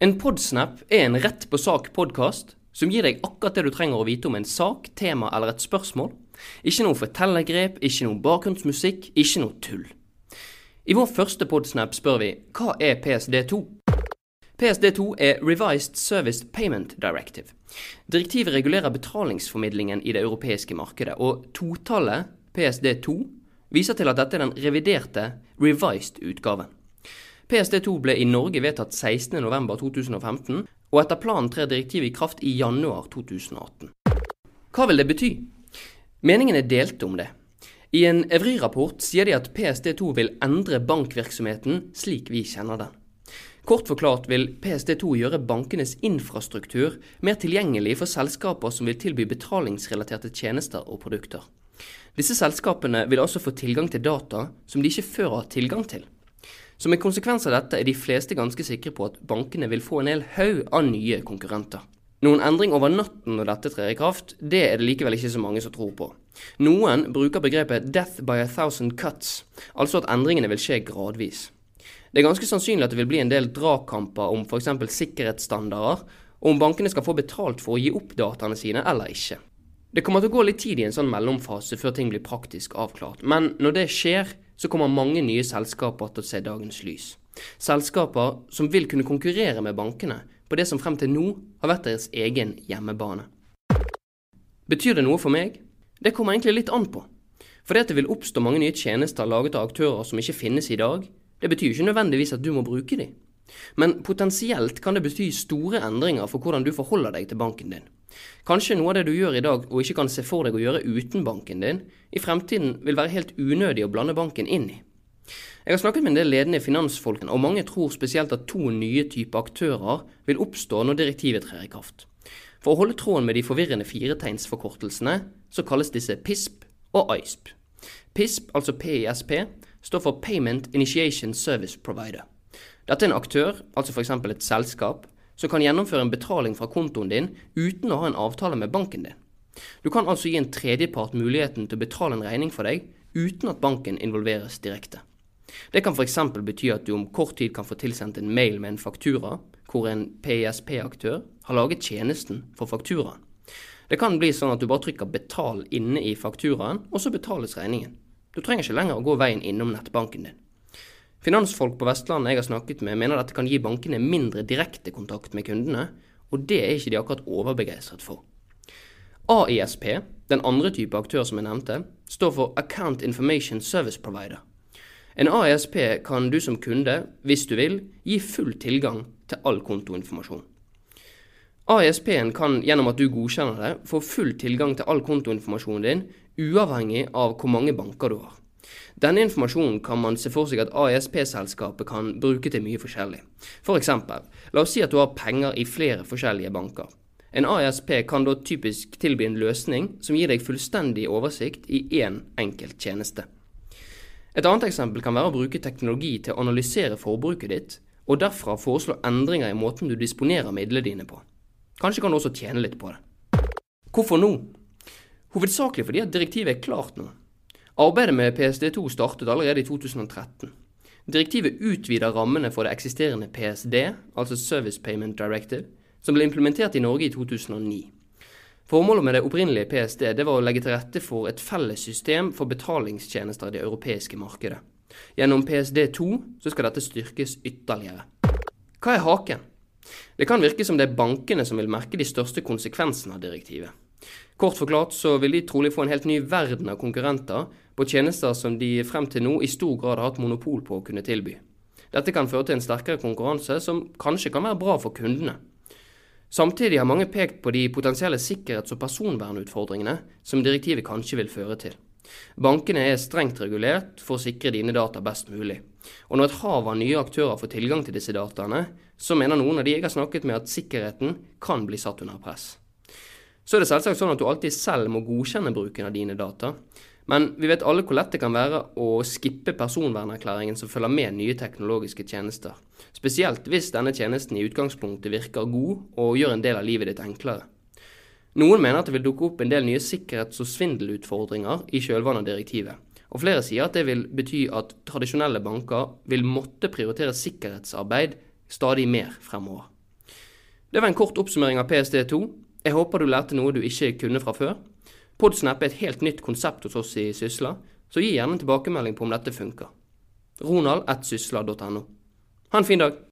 En podsnap er en rett på sak-podkast som gir deg akkurat det du trenger å vite om en sak, tema eller et spørsmål. Ikke noe fortellergrep, ikke noe bakgrunnsmusikk, ikke noe tull. I vår første podsnap spør vi hva er PSD2? PSD2 er Revised Service Payment Directive. Direktivet regulerer betalingsformidlingen i det europeiske markedet, og totallet PSD2 viser til at dette er den reviderte, revised utgaven. PSD2 ble i Norge vedtatt 16.11.2015, og etter planen trer direktivet i kraft i januar 2018. Hva vil det bety? Meningen er delte om det. I en Evry-rapport sier de at PSD2 vil endre bankvirksomheten slik vi kjenner den. Kort forklart vil PSD2 gjøre bankenes infrastruktur mer tilgjengelig for selskaper som vil tilby betalingsrelaterte tjenester og produkter. Disse selskapene vil altså få tilgang til data som de ikke før har tilgang til. Som en konsekvens av dette er de fleste ganske sikre på at bankene vil få en hel haug av nye konkurrenter. Noen endring over natten når dette trer i kraft, det er det likevel ikke så mange som tror på. Noen bruker begrepet 'death by a thousand cuts', altså at endringene vil skje gradvis. Det er ganske sannsynlig at det vil bli en del dragkamper om f.eks. sikkerhetsstandarder, og om bankene skal få betalt for å gi opp dataene sine eller ikke. Det kommer til å gå litt tid i en sånn mellomfase før ting blir praktisk avklart, men når det skjer, så kommer mange nye selskaper til å se dagens lys. Selskaper som vil kunne konkurrere med bankene på det som frem til nå har vært deres egen hjemmebane. Betyr det noe for meg? Det kommer egentlig litt an på. For det at det vil oppstå mange nye tjenester laget av aktører som ikke finnes i dag, det betyr ikke nødvendigvis at du må bruke de. Men potensielt kan det bety store endringer for hvordan du forholder deg til banken din. Kanskje noe av det du gjør i dag og ikke kan se for deg å gjøre uten banken din, i fremtiden vil være helt unødig å blande banken inn i. Jeg har snakket med en del ledende finansfolk, og mange tror spesielt at to nye typer aktører vil oppstå når direktivet trer i kraft. For å holde tråden med de forvirrende firetegnsforkortelsene, så kalles disse PISP og ISP. PISP, altså PISP, står for Payment Initiation Service Provider. Dette er en aktør, altså f.eks. et selskap, som kan gjennomføre en betaling fra kontoen din uten å ha en avtale med banken din. Du kan altså gi en tredjepart muligheten til å betale en regning for deg uten at banken involveres direkte. Det kan f.eks. bety at du om kort tid kan få tilsendt en mail med en faktura, hvor en PISP-aktør har laget tjenesten for fakturaen. Det kan bli sånn at du bare trykker 'betal' inne i fakturaen, og så betales regningen. Du trenger ikke lenger å gå veien innom nettbanken din. Finansfolk på Vestlandet jeg har snakket med, mener dette kan gi bankene mindre direkte kontakt med kundene, og det er ikke de akkurat overbegeistret for. AISP, den andre type aktør som jeg nevnte, står for Account Information Service Provider. En AISP kan du som kunde, hvis du vil, gi full tilgang til all kontoinformasjon. AISP-en kan gjennom at du godkjenner det, få full tilgang til all kontoinformasjonen din, uavhengig av hvor mange banker du har. Denne informasjonen kan man se for seg at AISP-selskapet kan bruke til mye forskjellig. For eksempel, la oss si at du har penger i flere forskjellige banker. En AISP kan da typisk tilby en løsning som gir deg fullstendig oversikt i én enkelt tjeneste. Et annet eksempel kan være å bruke teknologi til å analysere forbruket ditt, og derfra foreslå endringer i måten du disponerer midlene dine på. Kanskje kan du også tjene litt på det. Hvorfor nå? Hovedsakelig fordi at direktivet er klart nå. Arbeidet med PSD2 startet allerede i 2013. Direktivet utvider rammene for det eksisterende PSD, altså Service Payment Directive, som ble implementert i Norge i 2009. Formålet med det opprinnelige PSD det var å legge til rette for et felles system for betalingstjenester i det europeiske markedet. Gjennom PSD2 så skal dette styrkes ytterligere. Hva er haken? Det kan virke som det er bankene som vil merke de største konsekvensene av direktivet. Kort forklart så vil de trolig få en helt ny verden av konkurrenter på tjenester som de frem til nå i stor grad har hatt monopol på å kunne tilby. Dette kan føre til en sterkere konkurranse som kanskje kan være bra for kundene. Samtidig har mange pekt på de potensielle sikkerhets- og personvernutfordringene som direktivet kanskje vil føre til. Bankene er strengt regulert for å sikre dine data best mulig. Og når et hav av nye aktører får tilgang til disse dataene, så mener noen av de jeg har snakket med at sikkerheten kan bli satt under press. Så er det selvsagt sånn at du alltid selv må godkjenne bruken av dine data. Men vi vet alle hvor lett det kan være å skippe personvernerklæringen som følger med nye teknologiske tjenester. Spesielt hvis denne tjenesten i utgangspunktet virker god og gjør en del av livet ditt enklere. Noen mener at det vil dukke opp en del nye sikkerhets- og svindelutfordringer i kjølvannet av direktivet. Og flere sier at det vil bety at tradisjonelle banker vil måtte prioritere sikkerhetsarbeid stadig mer fremover. Det var en kort oppsummering av PSD2. Jeg håper du lærte noe du ikke kunne fra før. Podsnap er et helt nytt konsept hos oss i Sysla, så gi gjerne en tilbakemelding på om dette funker. ronald.sysla.no. Ha en fin dag.